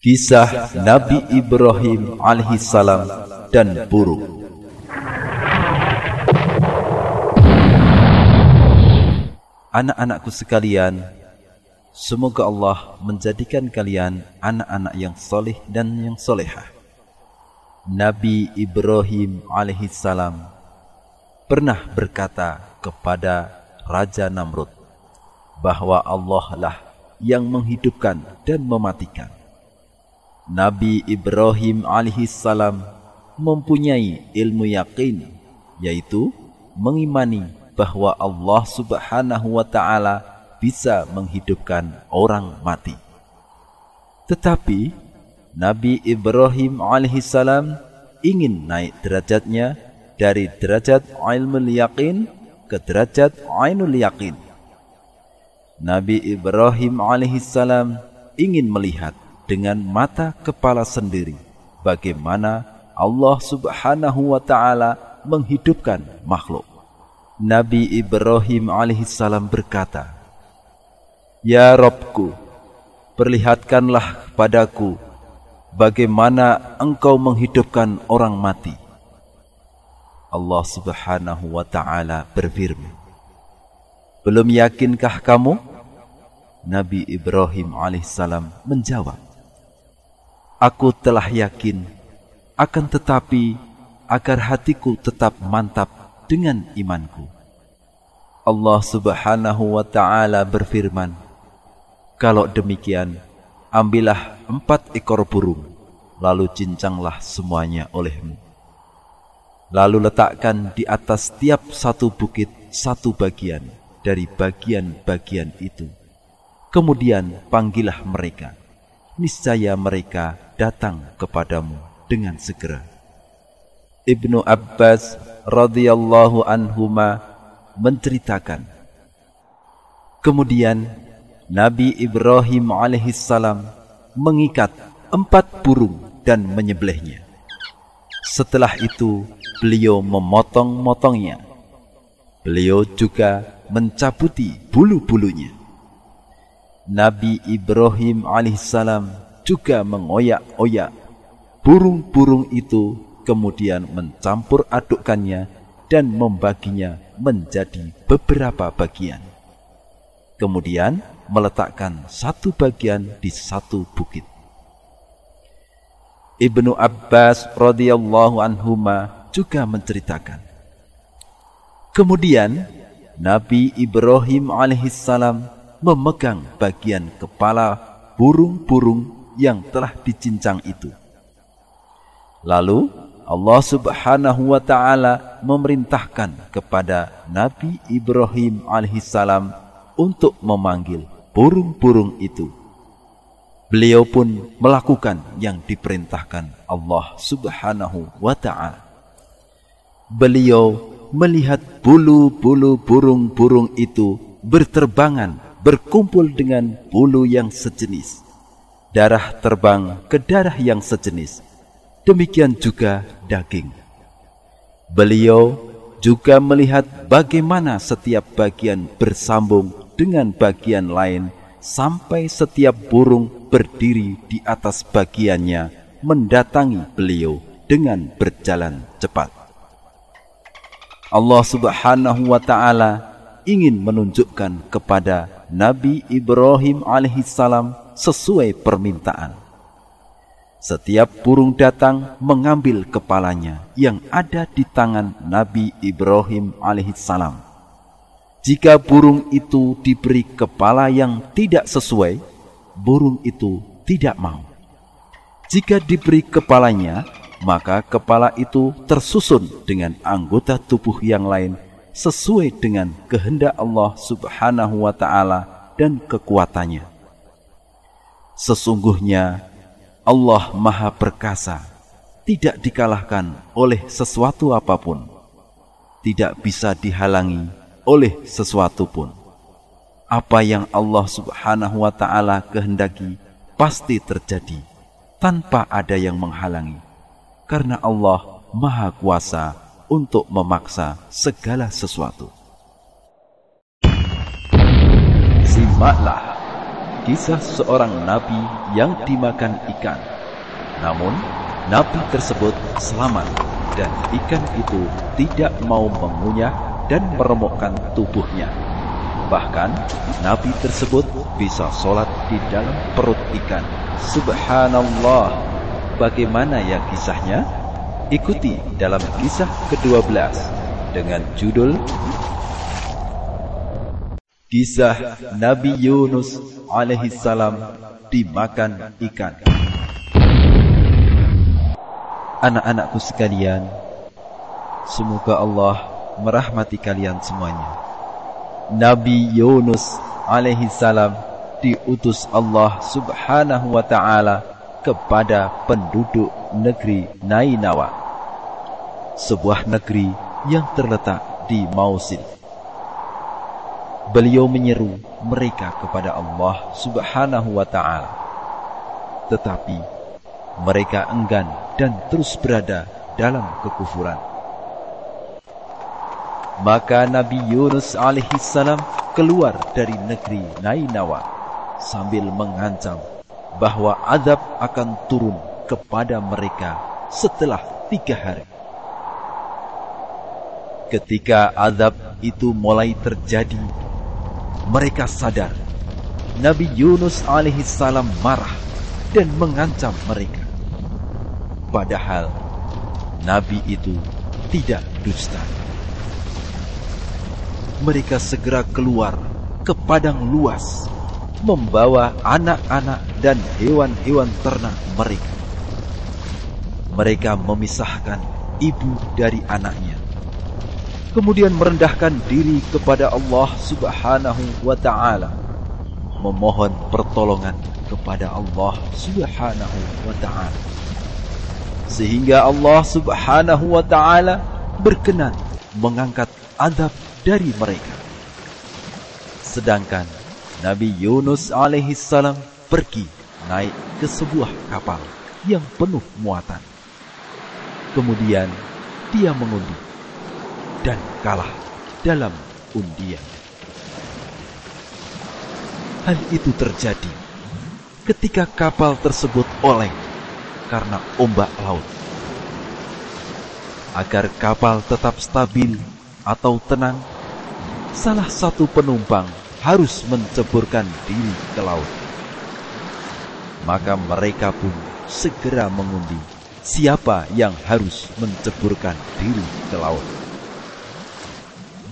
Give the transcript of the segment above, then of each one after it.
Kisah Nabi Ibrahim alaihissalam dan burung. Anak-anakku sekalian, semoga Allah menjadikan kalian anak-anak yang soleh dan yang solehah. Nabi Ibrahim alaihissalam pernah berkata kepada Raja Namrud bahwa Allah lah yang menghidupkan dan mematikan Nabi Ibrahim alaihissalam mempunyai ilmu yakin, yaitu mengimani bahwa Allah subhanahu wa ta'ala bisa menghidupkan orang mati. Tetapi Nabi Ibrahim alaihissalam ingin naik derajatnya dari derajat ilmu yakin ke derajat ainul yakin. Nabi Ibrahim alaihissalam ingin melihat dengan mata kepala sendiri bagaimana Allah Subhanahu wa taala menghidupkan makhluk. Nabi Ibrahim alaihissalam berkata, Ya Robku, perlihatkanlah padaku bagaimana engkau menghidupkan orang mati. Allah Subhanahu wa taala berfirman, Belum yakinkah kamu? Nabi Ibrahim alaihissalam menjawab, Aku telah yakin, akan tetapi agar hatiku tetap mantap dengan imanku. Allah subhanahu wa ta'ala berfirman, Kalau demikian, ambillah empat ekor burung, lalu cincanglah semuanya olehmu. Lalu letakkan di atas tiap satu bukit satu bagian dari bagian-bagian itu. Kemudian panggillah mereka niscaya mereka datang kepadamu dengan segera. Ibnu Abbas radhiyallahu anhuma menceritakan Kemudian Nabi Ibrahim alaihissalam mengikat empat burung dan menyembelihnya. Setelah itu beliau memotong-motongnya. Beliau juga mencabuti bulu-bulunya. Nabi Ibrahim alaihissalam juga mengoyak-oyak burung-burung itu kemudian mencampur adukkannya dan membaginya menjadi beberapa bagian. Kemudian meletakkan satu bagian di satu bukit. Ibnu Abbas radhiyallahu anhuma juga menceritakan. Kemudian Nabi Ibrahim alaihissalam memegang bagian kepala burung-burung yang telah dicincang itu. Lalu Allah Subhanahu wa taala memerintahkan kepada Nabi Ibrahim alaihissalam untuk memanggil burung-burung itu. Beliau pun melakukan yang diperintahkan Allah Subhanahu wa taala. Beliau melihat bulu-bulu burung-burung itu berterbangan berkumpul dengan bulu yang sejenis. Darah terbang ke darah yang sejenis. Demikian juga daging. Beliau juga melihat bagaimana setiap bagian bersambung dengan bagian lain sampai setiap burung berdiri di atas bagiannya mendatangi beliau dengan berjalan cepat. Allah Subhanahu wa taala ingin menunjukkan kepada Nabi Ibrahim alaihissalam sesuai permintaan. Setiap burung datang mengambil kepalanya yang ada di tangan Nabi Ibrahim alaihissalam. Jika burung itu diberi kepala yang tidak sesuai, burung itu tidak mau. Jika diberi kepalanya, maka kepala itu tersusun dengan anggota tubuh yang lain sesuai dengan kehendak Allah Subhanahu wa taala dan kekuatannya. Sesungguhnya Allah Maha Perkasa, tidak dikalahkan oleh sesuatu apa pun, tidak bisa dihalangi oleh sesuatu pun. Apa yang Allah Subhanahu wa taala kehendaki pasti terjadi tanpa ada yang menghalangi. Karena Allah Maha Kuasa untuk memaksa segala sesuatu. Simaklah kisah seorang nabi yang dimakan ikan. Namun, nabi tersebut selamat dan ikan itu tidak mau mengunyah dan meremukkan tubuhnya. Bahkan, nabi tersebut bisa sholat di dalam perut ikan. Subhanallah, bagaimana ya kisahnya? Ikuti dalam kisah ke-12 dengan judul Kisah Nabi Yunus alaihissalam dimakan ikan. Anak-anakku sekalian, semoga Allah merahmati kalian semuanya. Nabi Yunus alaihissalam diutus Allah subhanahu wa ta'ala kepada penduduk negeri Nainawa, sebuah negeri yang terletak di Mausil beliau menyeru mereka kepada Allah Subhanahu wa taala. Tetapi mereka enggan dan terus berada dalam kekufuran. Maka Nabi Yunus alaihissalam keluar dari negeri Nainawa sambil mengancam bahwa azab akan turun kepada mereka setelah tiga hari. Ketika azab itu mulai terjadi mereka sadar Nabi Yunus alaihissalam marah dan mengancam mereka. Padahal Nabi itu tidak dusta. Mereka segera keluar ke padang luas, membawa anak-anak dan hewan-hewan ternak mereka. Mereka memisahkan ibu dari anaknya. Kemudian merendahkan diri kepada Allah Subhanahu wa taala. Memohon pertolongan kepada Allah Subhanahu wa taala. Sehingga Allah Subhanahu wa taala berkenan mengangkat adab dari mereka. Sedangkan Nabi Yunus alaihi salam pergi naik ke sebuah kapal yang penuh muatan kemudian dia mengundi dan kalah dalam undian. Hal itu terjadi ketika kapal tersebut oleng karena ombak laut. Agar kapal tetap stabil atau tenang, salah satu penumpang harus menceburkan diri ke laut. Maka mereka pun segera mengundi siapa yang harus menceburkan diri ke laut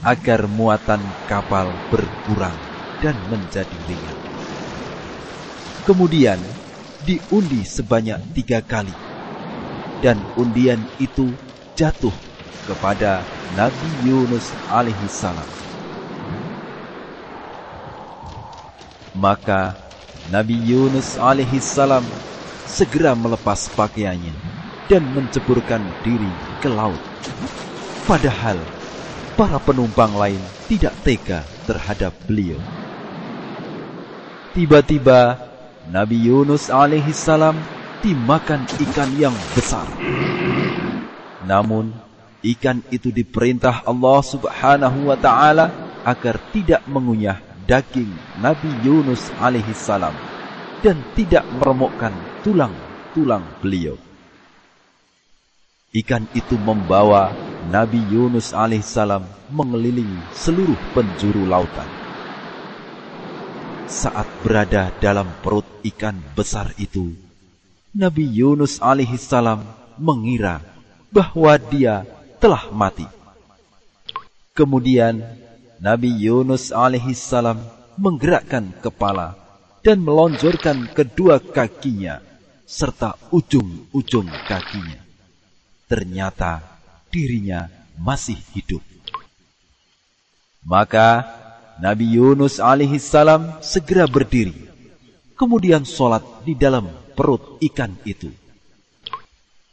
agar muatan kapal berkurang dan menjadi ringan. Kemudian diundi sebanyak tiga kali, dan undian itu jatuh kepada Nabi Yunus alaihissalam. Maka Nabi Yunus alaihissalam segera melepas pakaiannya dan menceburkan diri ke laut. Padahal para penumpang lain tidak tega terhadap beliau. Tiba-tiba Nabi Yunus alaihissalam dimakan ikan yang besar. Namun ikan itu diperintah Allah subhanahu wa ta'ala agar tidak mengunyah daging Nabi Yunus alaihissalam dan tidak meremukkan tulang-tulang beliau. Ikan itu membawa Nabi Yunus alaihissalam mengelilingi seluruh penjuru lautan. Saat berada dalam perut ikan besar itu, Nabi Yunus alaihissalam mengira bahwa dia telah mati. Kemudian Nabi Yunus alaihissalam menggerakkan kepala dan melonjorkan kedua kakinya serta ujung-ujung kakinya. Ternyata dirinya masih hidup. Maka Nabi Yunus alaihissalam segera berdiri, kemudian sholat di dalam perut ikan itu.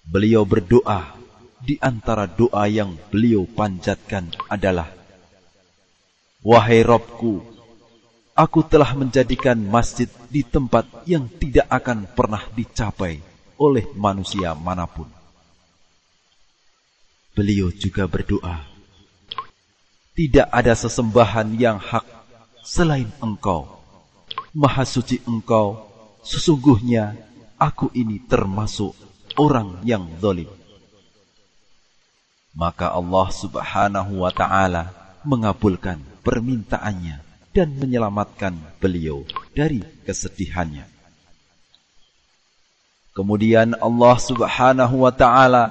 Beliau berdoa, di antara doa yang beliau panjatkan adalah, Wahai Robku, aku telah menjadikan masjid di tempat yang tidak akan pernah dicapai oleh manusia mana pun. Beliau juga berdoa, Tidak ada sesembahan yang hak selain engkau, Maha suci engkau, sesungguhnya aku ini termasuk orang yang zalim. Maka Allah subhanahu wa ta'ala mengabulkan permintaannya dan menyelamatkan beliau dari kesedihannya. Kemudian Allah subhanahu wa ta'ala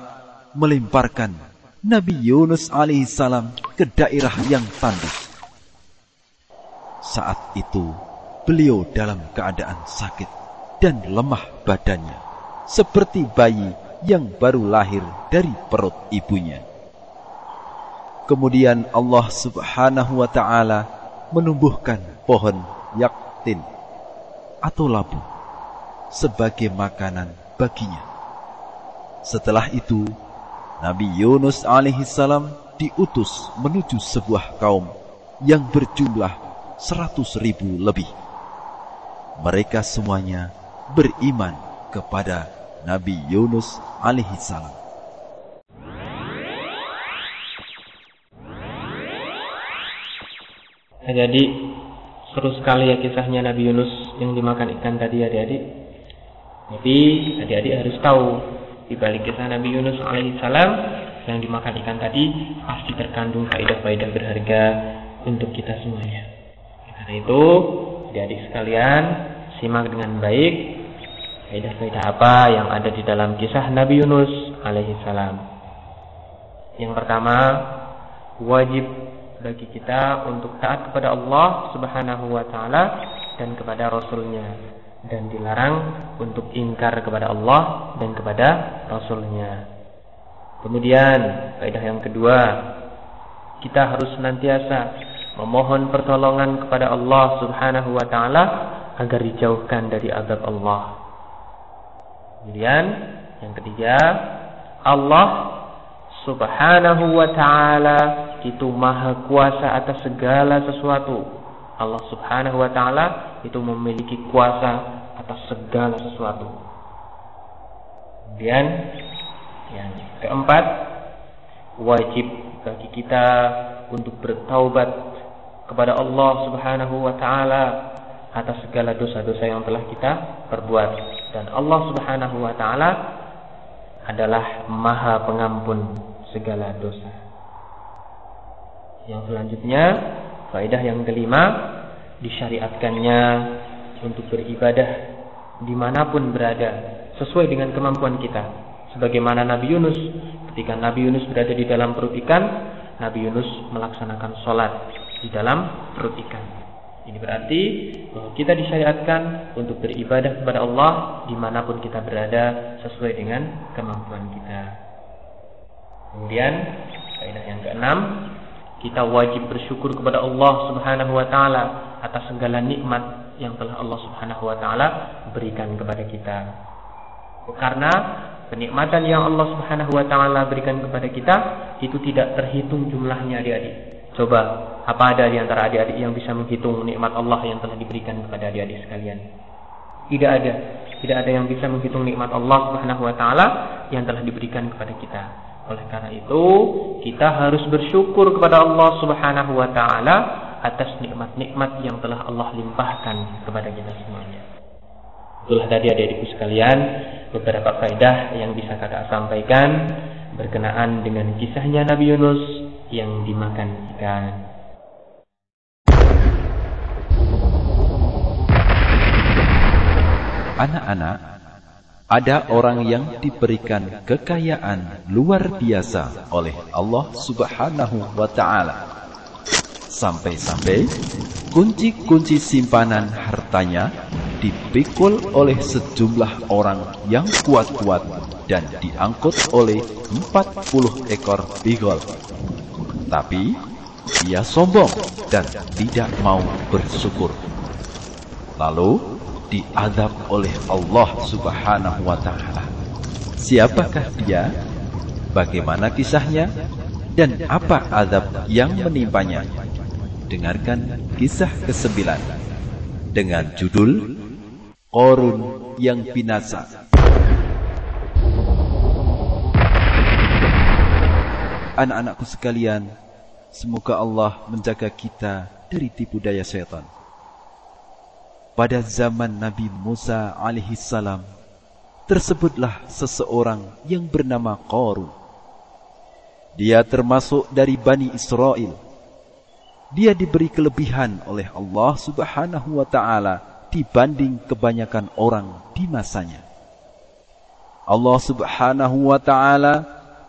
melemparkan Nabi Yunus alaihissalam ke daerah yang tandus. Saat itu, beliau dalam keadaan sakit dan lemah badannya, seperti bayi yang baru lahir dari perut ibunya. Kemudian Allah subhanahu wa ta'ala menumbuhkan pohon yaktin atau labu sebagai makanan baginya. Setelah itu, Nabi Yunus alaihissalam diutus menuju sebuah kaum yang berjumlah seratus ribu lebih mereka semuanya beriman kepada Nabi Yunus alaihi Nah, jadi seru sekali ya kisahnya Nabi Yunus yang dimakan ikan tadi adik-adik. Jadi adik-adik harus tahu di balik kisah Nabi Yunus alaihissalam yang dimakan ikan tadi pasti terkandung faedah-faedah berharga untuk kita semuanya. Karena itu Adik-adik sekalian, simak dengan baik faedah-faedah apa yang ada di dalam kisah Nabi Yunus alaihi salam. Yang pertama, wajib bagi kita untuk taat kepada Allah Subhanahu wa taala dan kepada rasulnya dan dilarang untuk ingkar kepada Allah dan kepada rasulnya. Kemudian, faedah yang kedua, kita harus senantiasa memohon pertolongan kepada Allah Subhanahu wa taala agar dijauhkan dari azab Allah. Kemudian yang ketiga, Allah Subhanahu wa taala itu maha kuasa atas segala sesuatu. Allah Subhanahu wa taala itu memiliki kuasa atas segala sesuatu. Kemudian yang keempat, wajib bagi kita untuk bertaubat kepada Allah Subhanahu wa taala atas segala dosa-dosa yang telah kita perbuat dan Allah Subhanahu wa taala adalah Maha Pengampun segala dosa. Yang selanjutnya, faedah yang kelima disyariatkannya untuk beribadah di mana pun berada sesuai dengan kemampuan kita. Sebagaimana Nabi Yunus, ketika Nabi Yunus berada di dalam perut ikan, Nabi Yunus melaksanakan sholat di dalam perut ikan. Ini berarti bahwa kita disyariatkan untuk beribadah kepada Allah di mana pun kita berada sesuai dengan kemampuan kita. Kemudian kaidah yang keenam, kita wajib bersyukur kepada Allah Subhanahu wa taala atas segala nikmat yang telah Allah Subhanahu wa taala berikan kepada kita. Karena kenikmatan yang Allah Subhanahu wa taala berikan kepada kita itu tidak terhitung jumlahnya adik-adik. Coba apa ada di antara adik-adik yang bisa menghitung nikmat Allah yang telah diberikan kepada adik-adik sekalian? Tidak ada. Tidak ada yang bisa menghitung nikmat Allah Subhanahu wa taala yang telah diberikan kepada kita. Oleh karena itu, kita harus bersyukur kepada Allah Subhanahu wa taala atas nikmat-nikmat yang telah Allah limpahkan kepada kita semuanya. Itulah tadi adik-adikku sekalian beberapa faedah yang bisa kakak sampaikan berkenaan dengan kisahnya Nabi Yunus yang dimakan ikan. anak-anak, ada orang yang diberikan kekayaan luar biasa oleh Allah Subhanahu wa Ta'ala. Sampai-sampai kunci-kunci simpanan hartanya dipikul oleh sejumlah orang yang kuat-kuat dan diangkut oleh 40 ekor bigol. Tapi ia sombong dan tidak mau bersyukur. Lalu diadab oleh Allah Subhanahu wa taala. Siapakah dia? Bagaimana kisahnya? Dan apa adab yang menimpanya? Dengarkan kisah kesembilan dengan judul Korun yang binasa. Anak-anakku sekalian, semoga Allah menjaga kita dari tipu daya setan. Pada zaman Nabi Musa alaihissalam, tersebutlah seseorang yang bernama Qarun. Dia termasuk dari Bani Israel. Dia diberi kelebihan oleh Allah subhanahu wa ta'ala dibanding kebanyakan orang di masanya. Allah subhanahu wa ta'ala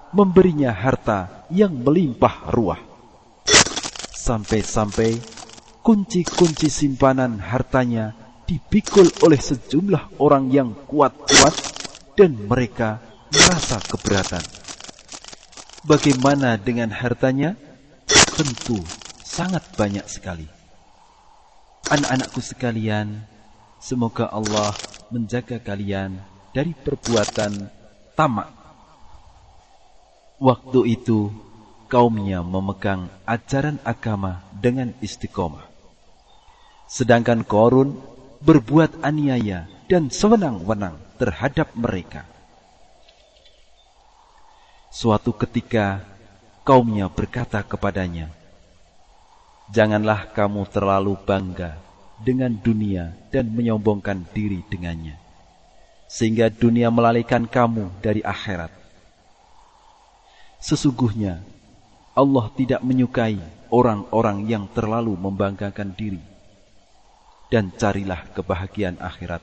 memberinya harta yang melimpah ruah. Sampai-sampai kunci-kunci simpanan hartanya dipikul oleh sejumlah orang yang kuat-kuat dan mereka merasa keberatan. Bagaimana dengan hartanya? Tentu sangat banyak sekali. Anak-anakku sekalian, semoga Allah menjaga kalian dari perbuatan tamak. Waktu itu, kaumnya memegang ajaran agama dengan istiqomah. Sedangkan Korun berbuat aniaya dan sewenang-wenang terhadap mereka. Suatu ketika kaumnya berkata kepadanya, Janganlah kamu terlalu bangga dengan dunia dan menyombongkan diri dengannya, sehingga dunia melalaikan kamu dari akhirat. Sesungguhnya Allah tidak menyukai orang-orang yang terlalu membanggakan diri dan carilah kebahagiaan akhirat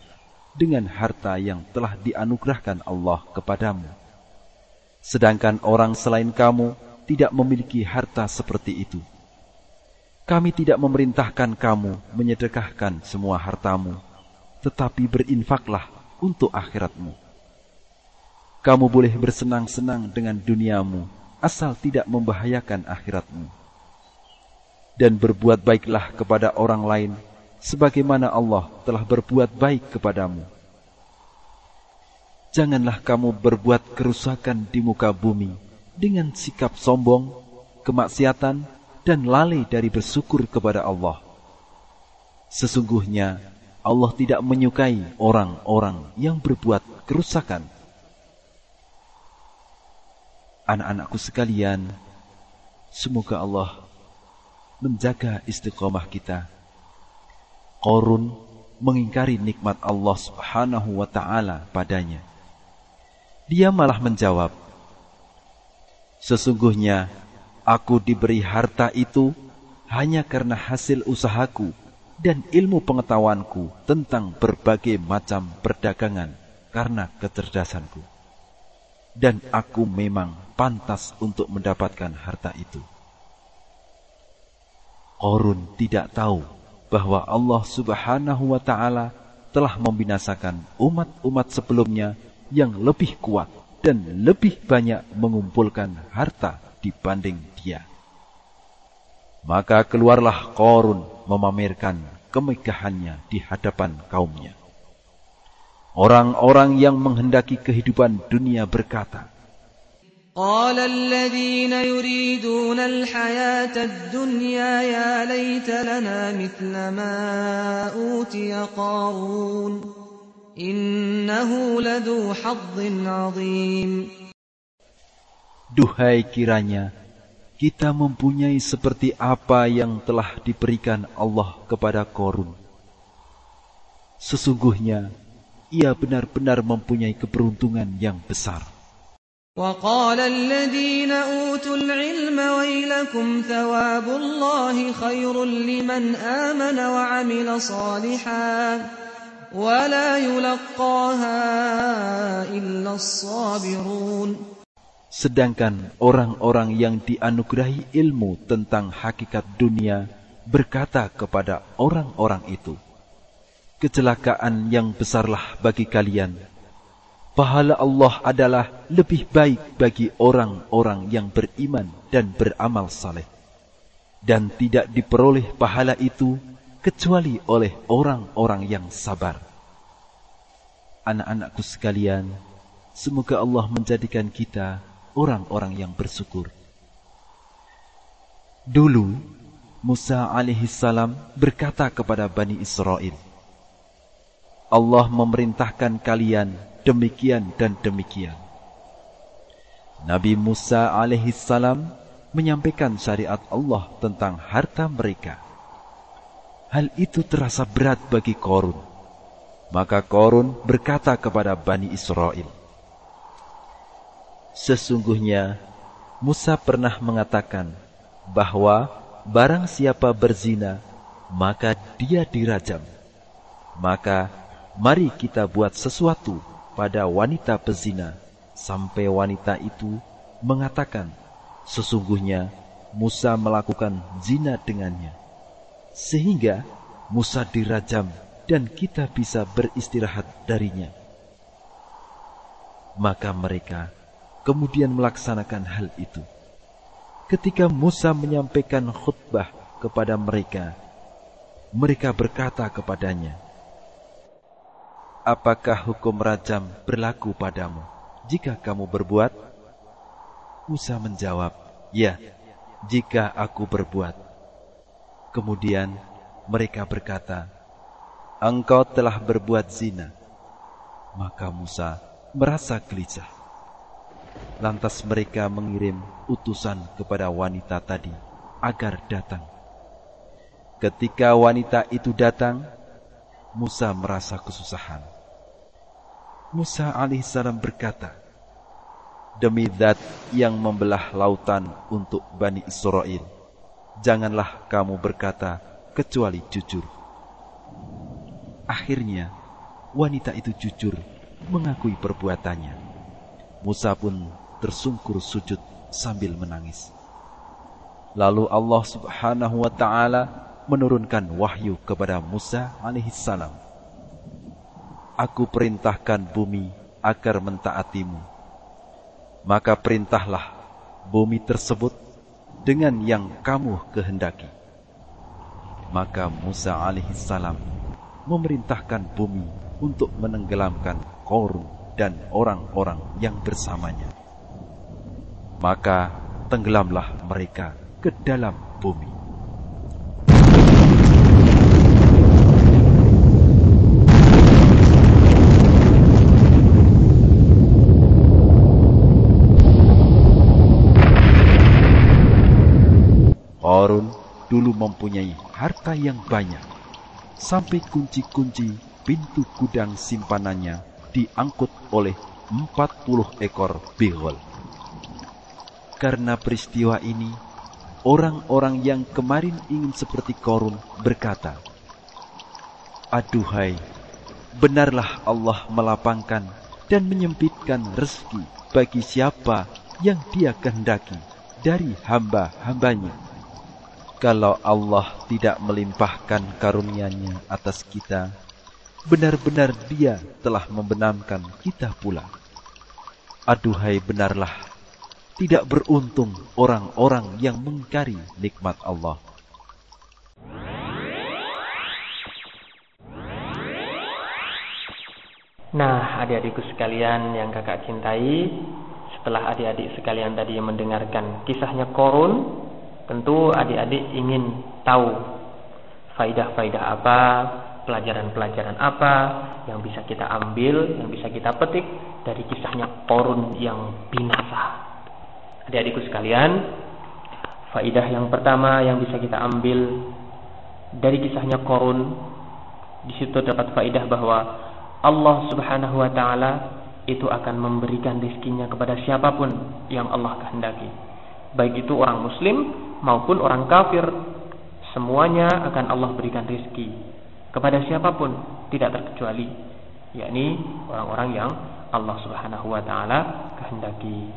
dengan harta yang telah dianugerahkan Allah kepadamu. Sedangkan orang selain kamu tidak memiliki harta seperti itu. Kami tidak memerintahkan kamu menyedekahkan semua hartamu, tetapi berinfaklah untuk akhiratmu. Kamu boleh bersenang-senang dengan duniamu, asal tidak membahayakan akhiratmu. Dan berbuat baiklah kepada orang lain sebagaimana Allah telah berbuat baik kepadamu. Janganlah kamu berbuat kerusakan di muka bumi dengan sikap sombong, kemaksiatan, dan lalai dari bersyukur kepada Allah. Sesungguhnya Allah tidak menyukai orang-orang yang berbuat kerusakan. Anak-anakku sekalian, semoga Allah menjaga istiqomah kita Korun mengingkari nikmat Allah Subhanahu wa taala padanya. Dia malah menjawab, "Sesungguhnya aku diberi harta itu hanya karena hasil usahaku dan ilmu pengetahuanku tentang berbagai macam perdagangan karena kecerdasanku. Dan aku memang pantas untuk mendapatkan harta itu." Korun tidak tahu bahwa Allah Subhanahu wa taala telah membinasakan umat-umat sebelumnya yang lebih kuat dan lebih banyak mengumpulkan harta dibanding dia. Maka keluarlah Korun memamerkan kemegahannya di hadapan kaumnya. Orang-orang yang menghendaki kehidupan dunia berkata, قال الذين يريدون الحياة الدنيا يا ليت لنا مثل ما أوتي قارون إنه لذو حظ عظيم Duhai kiranya kita mempunyai seperti apa yang telah diberikan Allah kepada Korun. Sesungguhnya ia benar-benar mempunyai keberuntungan yang besar. وقال الذين أوتوا العلم ويلكم ثواب الله خير لمن آمن وعمل صالحا ولا يلقاها إلا الصابرون Sedangkan orang-orang yang dianugerahi ilmu tentang hakikat dunia berkata kepada orang-orang itu, Kecelakaan yang besarlah bagi kalian pahala Allah adalah lebih baik bagi orang-orang yang beriman dan beramal saleh. Dan tidak diperoleh pahala itu kecuali oleh orang-orang yang sabar. Anak-anakku sekalian, semoga Allah menjadikan kita orang-orang yang bersyukur. Dulu, Musa alaihissalam berkata kepada Bani Israel, Allah memerintahkan kalian demikian dan demikian. Nabi Musa alaihissalam menyampaikan syariat Allah tentang harta mereka. Hal itu terasa berat bagi Korun. Maka Korun berkata kepada Bani Israel, Sesungguhnya Musa pernah mengatakan bahwa barang siapa berzina, maka dia dirajam. Maka mari kita buat sesuatu pada wanita pezina sampai wanita itu mengatakan, sesungguhnya Musa melakukan zina dengannya sehingga Musa dirajam dan kita bisa beristirahat darinya. Maka mereka kemudian melaksanakan hal itu. Ketika Musa menyampaikan khutbah kepada mereka, mereka berkata kepadanya, Apakah hukum rajam berlaku padamu jika kamu berbuat? Musa menjawab, Ya, jika aku berbuat. Kemudian mereka berkata, Engkau telah berbuat zina. Maka Musa merasa gelisah. Lantas mereka mengirim utusan kepada wanita tadi agar datang. Ketika wanita itu datang, Musa merasa kesusahan. Musa alaihissalam berkata, Demi zat yang membelah lautan untuk Bani Israel, janganlah kamu berkata kecuali jujur. Akhirnya, wanita itu jujur mengakui perbuatannya. Musa pun tersungkur sujud sambil menangis. Lalu Allah Subhanahu wa taala menurunkan wahyu kepada Musa alaihissalam. Aku perintahkan bumi agar mentaatimu. Maka perintahlah bumi tersebut dengan yang kamu kehendaki. Maka Musa alaihissalam memerintahkan bumi untuk menenggelamkan Korun dan orang-orang yang bersamanya. Maka tenggelamlah mereka ke dalam bumi. Korun dulu mempunyai harta yang banyak, sampai kunci-kunci pintu gudang simpanannya diangkut oleh 40 ekor bihol. Karena peristiwa ini, orang-orang yang kemarin ingin seperti Korun berkata, Aduhai, benarlah Allah melapangkan dan menyempitkan rezeki bagi siapa yang dia kehendaki dari hamba-hambanya kalau Allah tidak melimpahkan karunia-Nya atas kita, benar-benar Dia telah membenamkan kita pula. Aduhai benarlah, tidak beruntung orang-orang yang mengkari nikmat Allah. Nah, adik-adikku sekalian yang kakak cintai, setelah adik-adik sekalian tadi mendengarkan kisahnya Korun, Tentu adik-adik ingin tahu faidah-faidah apa, pelajaran-pelajaran apa yang bisa kita ambil, yang bisa kita petik dari kisahnya Korun yang binasa. Adik-adikku sekalian, faidah yang pertama yang bisa kita ambil dari kisahnya Korun, di situ dapat faidah bahwa Allah Subhanahu wa taala itu akan memberikan rezekinya kepada siapa pun yang Allah kehendaki. Baik itu orang muslim maupun orang kafir semuanya akan Allah berikan rizki kepada siapa pun tidak terkecuali yakni orang-orang yang Allah Subhanahu wa taala kehendaki.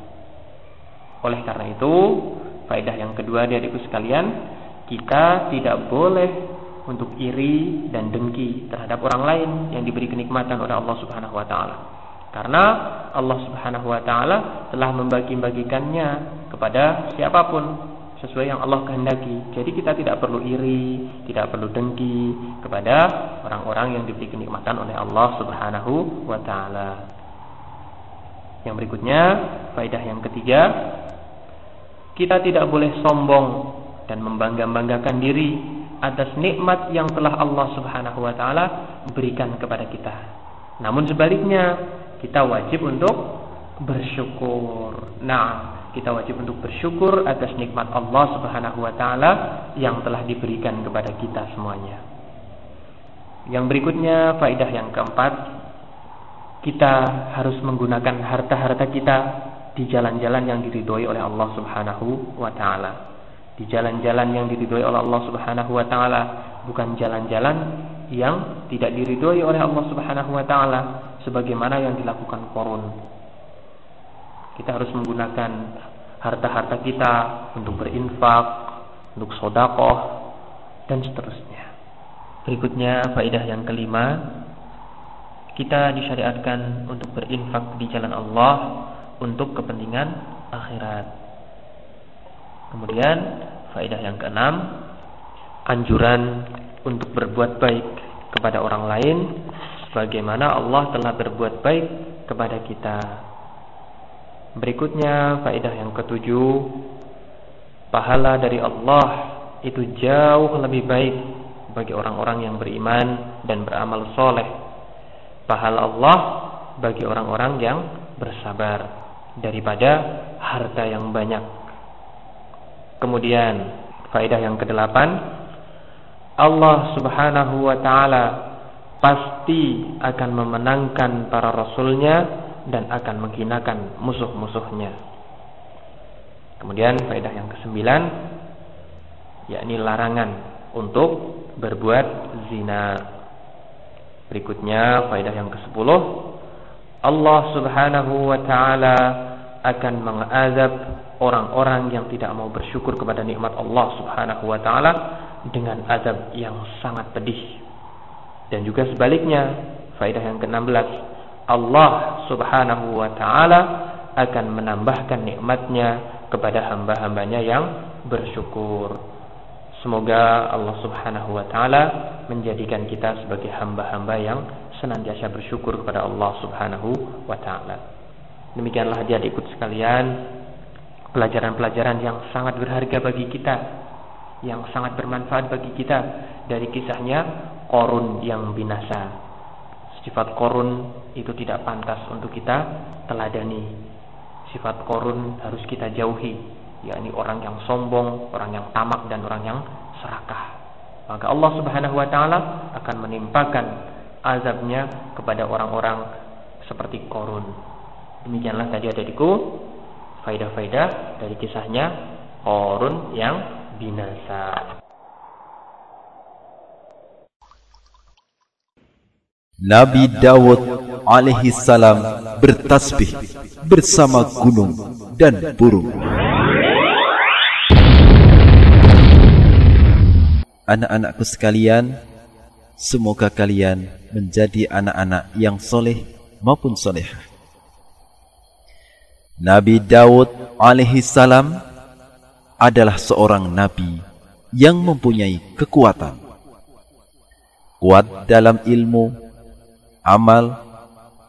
Oleh karena itu, faedah yang kedua dari adikku sekalian, kita tidak boleh untuk iri dan dengki terhadap orang lain yang diberi kenikmatan oleh Allah Subhanahu wa taala. Karena Allah Subhanahu wa taala telah membagi-bagikannya kepada siapa pun sesuai yang Allah kehendaki. Jadi kita tidak perlu iri, tidak perlu dengki kepada orang-orang yang diberi kenikmatan oleh Allah Subhanahu wa taala. Yang berikutnya, faedah yang ketiga, kita tidak boleh sombong dan membangga-banggakan diri atas nikmat yang telah Allah Subhanahu wa taala berikan kepada kita. Namun sebaliknya, kita wajib untuk bersyukur. Nah, kita wajib untuk bersyukur atas nikmat Allah Subhanahu wa taala yang telah diberikan kepada kita semuanya. Yang berikutnya faedah yang keempat kita harus menggunakan harta-harta kita di jalan-jalan yang diridhoi oleh Allah Subhanahu wa taala. Di jalan-jalan yang diridhoi oleh Allah Subhanahu wa taala, bukan jalan-jalan yang tidak diridhoi oleh Allah Subhanahu wa taala sebagaimana yang dilakukan korun. Kita harus menggunakan harta-harta kita untuk berinfak, untuk sodakoh, dan seterusnya. Berikutnya faedah yang kelima, kita disyariatkan untuk berinfak di jalan Allah untuk kepentingan akhirat. Kemudian faedah yang keenam, anjuran untuk berbuat baik kepada orang lain sebagaimana Allah telah berbuat baik kepada kita. Berikutnya faedah yang ketujuh, pahala dari Allah itu jauh lebih baik bagi orang-orang yang beriman dan beramal soleh. Pahala Allah bagi orang-orang yang bersabar daripada harta yang banyak. Kemudian faedah yang kedelapan, Allah Subhanahu wa taala pasti akan memenangkan para rasulnya dan akan menghinakan musuh-musuhnya. Kemudian faedah yang kesembilan yakni larangan untuk berbuat zina. Berikutnya faedah yang ke-10 Allah Subhanahu wa taala akan mengazab orang-orang yang tidak mau bersyukur kepada nikmat Allah Subhanahu wa taala dengan azab yang sangat pedih. Dan juga sebaliknya, faedah yang ke-16 Allah Subhanahu wa taala akan menambahkan nikmatnya kepada hamba-hambanya yang bersyukur. Semoga Allah Subhanahu wa taala menjadikan kita sebagai hamba-hamba yang senantiasa bersyukur kepada Allah Subhanahu wa taala. Demikianlah adik-adikku sekalian, pelajaran-pelajaran yang sangat berharga bagi kita, yang sangat bermanfaat bagi kita dari kisahnya Korun yang binasa. Sifat Korun itu tidak pantas untuk kita teladani. Sifat Korun harus kita jauhi yakni orang yang sombong, orang yang tamak dan orang yang serakah. Maka Allah Subhanahu wa taala akan menimpakan azabnya kepada orang-orang seperti Korun. Demikianlah tadi adikku faidah-faidah dari kisahnya Korun yang binasa. Nabi Dawud alaihi salam bertasbih bersama gunung dan burung. Anak-anakku sekalian, semoga kalian menjadi anak-anak yang soleh maupun solehah. Nabi Daud alaihi salam adalah seorang nabi yang mempunyai kekuatan. Kuat dalam ilmu, amal,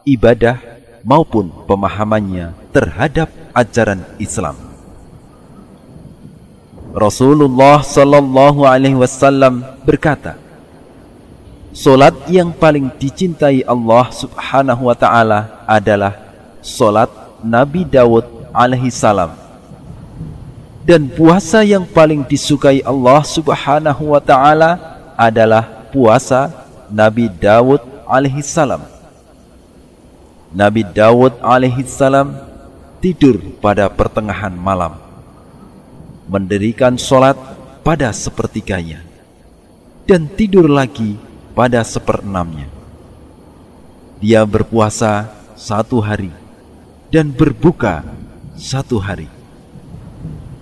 ibadah maupun pemahamannya terhadap ajaran Islam. Rasulullah sallallahu alaihi wasallam berkata, Salat yang paling dicintai Allah Subhanahu wa taala adalah salat Nabi Dawud alaihi salam. Dan puasa yang paling disukai Allah Subhanahu wa taala adalah puasa Nabi Dawud alaihi salam. Nabi Dawud alaihi salam tidur pada pertengahan malam mendirikan sholat pada sepertiganya, dan tidur lagi pada seperenamnya. Dia berpuasa satu hari dan berbuka satu hari,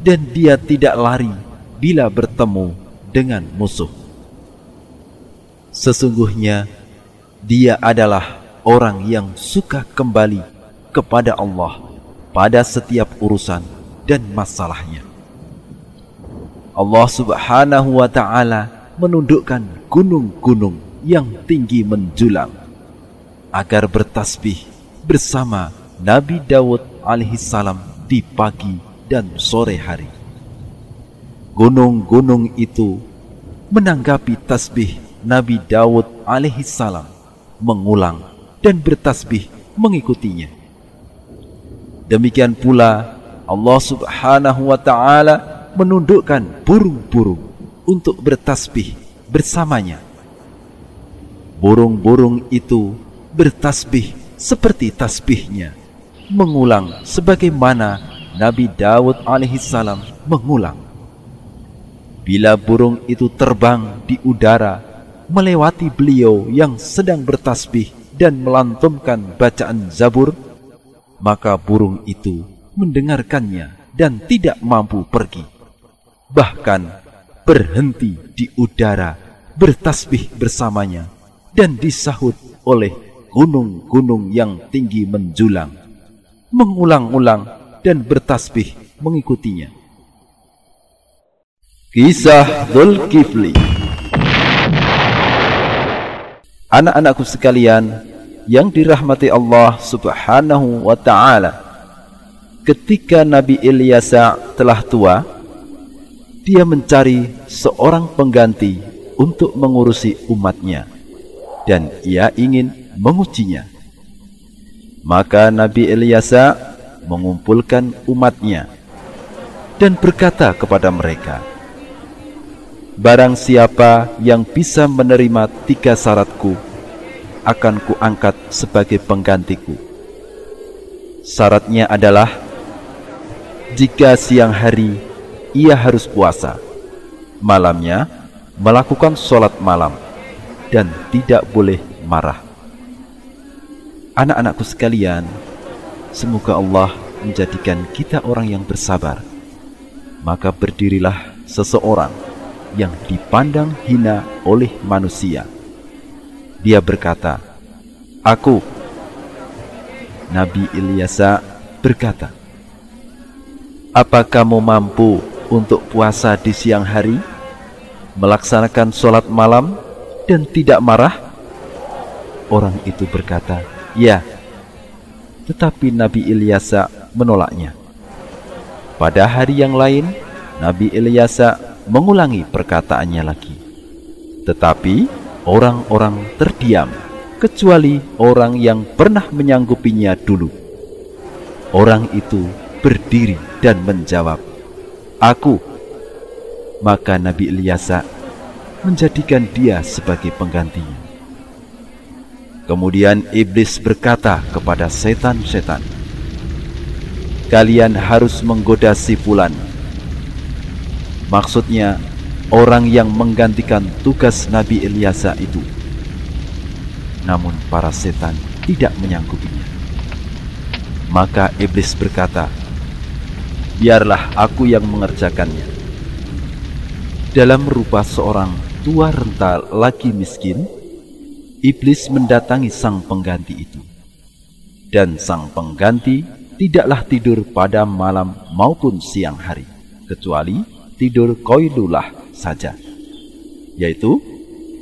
dan dia tidak lari bila bertemu dengan musuh. Sesungguhnya dia adalah orang yang suka kembali kepada Allah pada setiap urusan dan masalahnya. Allah Subhanahu wa taala menundukkan gunung-gunung yang tinggi menjulang agar bertasbih bersama Nabi Dawud alaihi salam di pagi dan sore hari. Gunung-gunung itu menanggapi tasbih Nabi Dawud alaihi salam mengulang dan bertasbih mengikutinya. Demikian pula Allah Subhanahu wa taala menundukkan burung-burung untuk bertasbih bersamanya. Burung-burung itu bertasbih seperti tasbihnya, mengulang sebagaimana Nabi Dawud alaihissalam mengulang. Bila burung itu terbang di udara melewati beliau yang sedang bertasbih dan melantumkan bacaan Zabur, maka burung itu mendengarkannya dan tidak mampu pergi. Bahkan berhenti di udara bertasbih bersamanya dan disahut oleh gunung-gunung yang tinggi menjulang, mengulang-ulang dan bertasbih mengikutinya. Kisah Dzulkifli Anak-anakku sekalian yang dirahmati Allah Subhanahu wa taala. Ketika Nabi Ilyasa telah tua, dia mencari seorang pengganti untuk mengurusi umatnya dan ia ingin mengujinya. Maka Nabi Ilyasa mengumpulkan umatnya dan berkata kepada mereka, Barang siapa yang bisa menerima tiga syaratku, akan kuangkat sebagai penggantiku. Syaratnya adalah, jika siang hari ia harus puasa, malamnya melakukan sholat malam, dan tidak boleh marah. Anak-anakku sekalian, semoga Allah menjadikan kita orang yang bersabar. Maka berdirilah seseorang yang dipandang hina oleh manusia. Dia berkata, Aku. Nabi Ilyasa berkata, Apa kamu mampu untuk puasa di siang hari, melaksanakan sholat malam, dan tidak marah? Orang itu berkata, Ya. Tetapi Nabi Ilyasa menolaknya. Pada hari yang lain, Nabi Ilyasa mengulangi perkataannya lagi. Tetapi orang-orang terdiam, kecuali orang yang pernah menyanggupinya dulu. Orang itu berdiri dan menjawab, Aku. Maka Nabi Ilyasa menjadikan dia sebagai penggantinya. Kemudian iblis berkata kepada setan-setan, Kalian harus menggoda si fulan Maksudnya orang yang menggantikan tugas Nabi Ilyasa itu. Namun para setan tidak menyanggupinya. Maka iblis berkata, "Biarlah aku yang mengerjakannya." Dalam rupa seorang tua renta lagi miskin, iblis mendatangi sang pengganti itu. Dan sang pengganti tidaklah tidur pada malam maupun siang hari, kecuali tidur koilulah saja, yaitu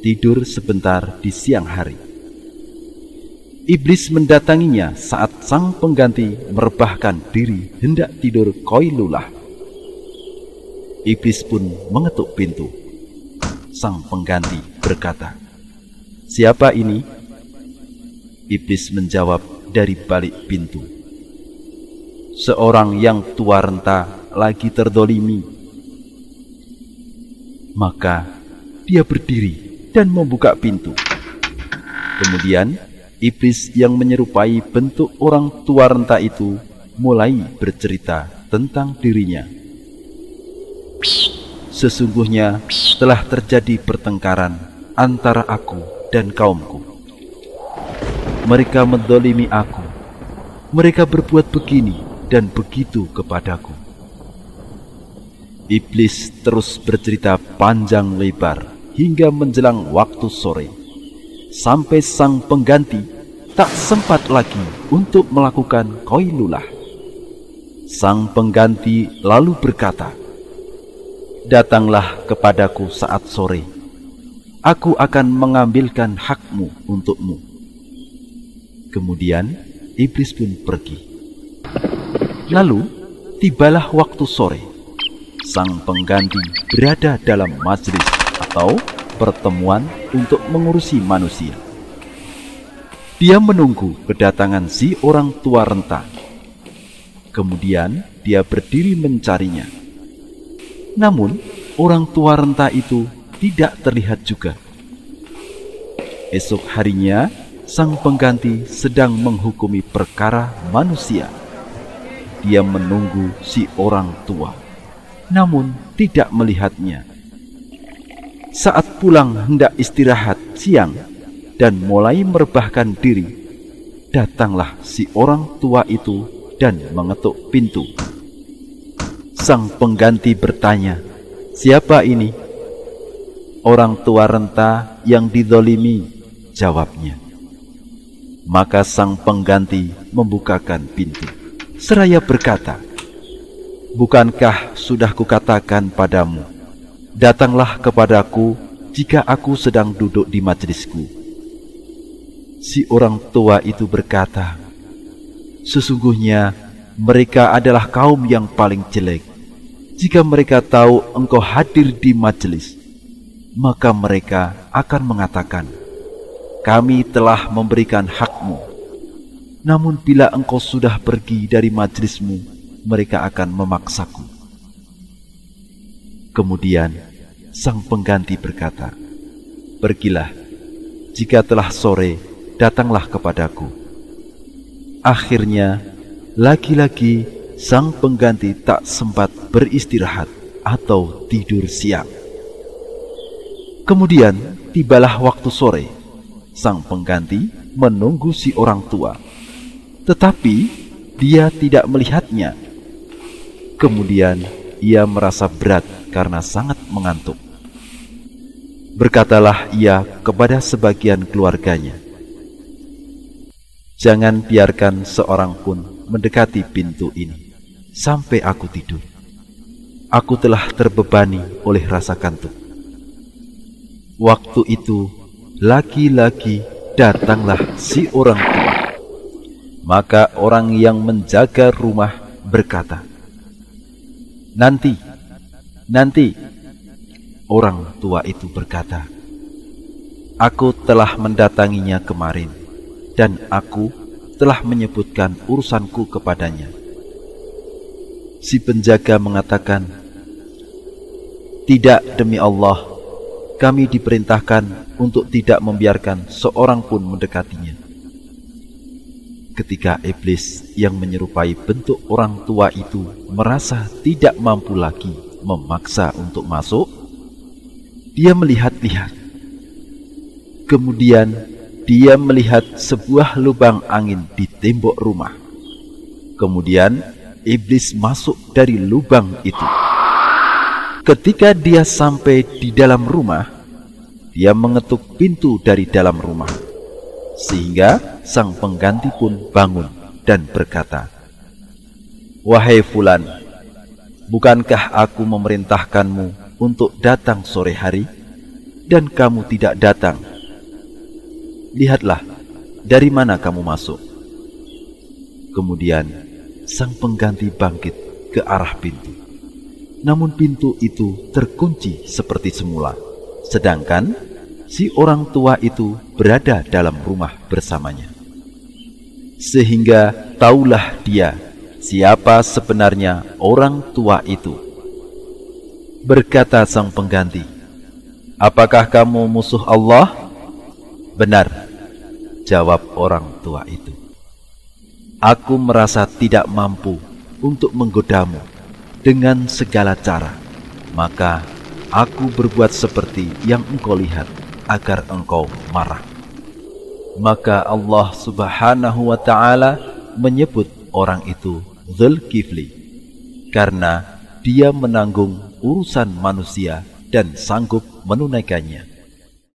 tidur sebentar di siang hari. Iblis mendatanginya saat sang pengganti merebahkan diri hendak tidur koilulah. Iblis pun mengetuk pintu. Sang pengganti berkata, Siapa ini? Iblis menjawab dari balik pintu. Seorang yang tua renta lagi terdolimi maka dia berdiri dan membuka pintu. Kemudian iblis yang menyerupai bentuk orang tua renta itu mulai bercerita tentang dirinya. Sesungguhnya telah terjadi pertengkaran antara aku dan kaumku. Mereka mendolimi aku. Mereka berbuat begini dan begitu kepadaku. Iblis terus bercerita panjang lebar hingga menjelang waktu sore. Sampai sang pengganti tak sempat lagi untuk melakukan koilulah. Sang pengganti lalu berkata, Datanglah kepadaku saat sore. Aku akan mengambilkan hakmu untukmu. Kemudian iblis pun pergi. Lalu tibalah waktu sore sang pengganti berada dalam majlis atau pertemuan untuk mengurusi manusia. Dia menunggu kedatangan si orang tua renta. Kemudian dia berdiri mencarinya. Namun, orang tua renta itu tidak terlihat juga. Esok harinya, sang pengganti sedang menghukumi perkara manusia. Dia menunggu si orang tua, namun tidak melihatnya. Saat pulang hendak istirahat siang dan mulai merebahkan diri, datanglah si orang tua itu dan mengetuk pintu. Sang pengganti bertanya, "Siapa ini?" Orang tua renta yang didolimi, jawabnya. Maka sang pengganti membukakan pintu. Seraya berkata, Bukankah sudah kukatakan padamu, datanglah kepadaku jika aku sedang duduk di majelisku. Si orang tua itu berkata, Sesungguhnya mereka adalah kaum yang paling jelek. Jika mereka tahu engkau hadir di majelis, maka mereka akan mengatakan, kami telah memberikan hakmu. Namun bila engkau sudah pergi dari majlismu, mereka akan memaksaku. Kemudian sang pengganti berkata, Pergilah, jika telah sore, datanglah kepadaku. Akhirnya, lagi-lagi sang pengganti tak sempat beristirahat atau tidur siang. Kemudian tibalah waktu sore sang pengganti menunggu si orang tua, tetapi dia tidak melihatnya. Kemudian ia merasa berat karena sangat mengantuk. Berkatalah ia kepada sebagian keluarganya, "Jangan biarkan seorang pun mendekati pintu ini sampai aku tidur. Aku telah terbebani oleh rasa kantuk." Waktu itu lagi-lagi datanglah si orang tua. Maka orang yang menjaga rumah berkata, Nanti, nanti, orang tua itu berkata, Aku telah mendatanginya kemarin, dan aku telah menyebutkan urusanku kepadanya. Si penjaga mengatakan, Tidak demi Allah, kami diperintahkan untuk tidak membiarkan seorang pun mendekatinya. Ketika iblis yang menyerupai bentuk orang tua itu merasa tidak mampu lagi memaksa untuk masuk, dia melihat-lihat. Kemudian dia melihat sebuah lubang angin di tembok rumah. Kemudian iblis masuk dari lubang itu. Ketika dia sampai di dalam rumah, dia mengetuk pintu dari dalam rumah. Sehingga sang pengganti pun bangun dan berkata, Wahai Fulan, bukankah aku memerintahkanmu untuk datang sore hari, dan kamu tidak datang? Lihatlah, dari mana kamu masuk? Kemudian sang pengganti bangkit ke arah pintu namun pintu itu terkunci seperti semula. Sedangkan si orang tua itu berada dalam rumah bersamanya. Sehingga taulah dia siapa sebenarnya orang tua itu. Berkata sang pengganti, Apakah kamu musuh Allah? Benar, jawab orang tua itu. Aku merasa tidak mampu untuk menggodamu dengan segala cara. Maka aku berbuat seperti yang engkau lihat agar engkau marah. Maka Allah subhanahu wa ta'ala menyebut orang itu Zulkifli karena dia menanggung urusan manusia dan sanggup menunaikannya.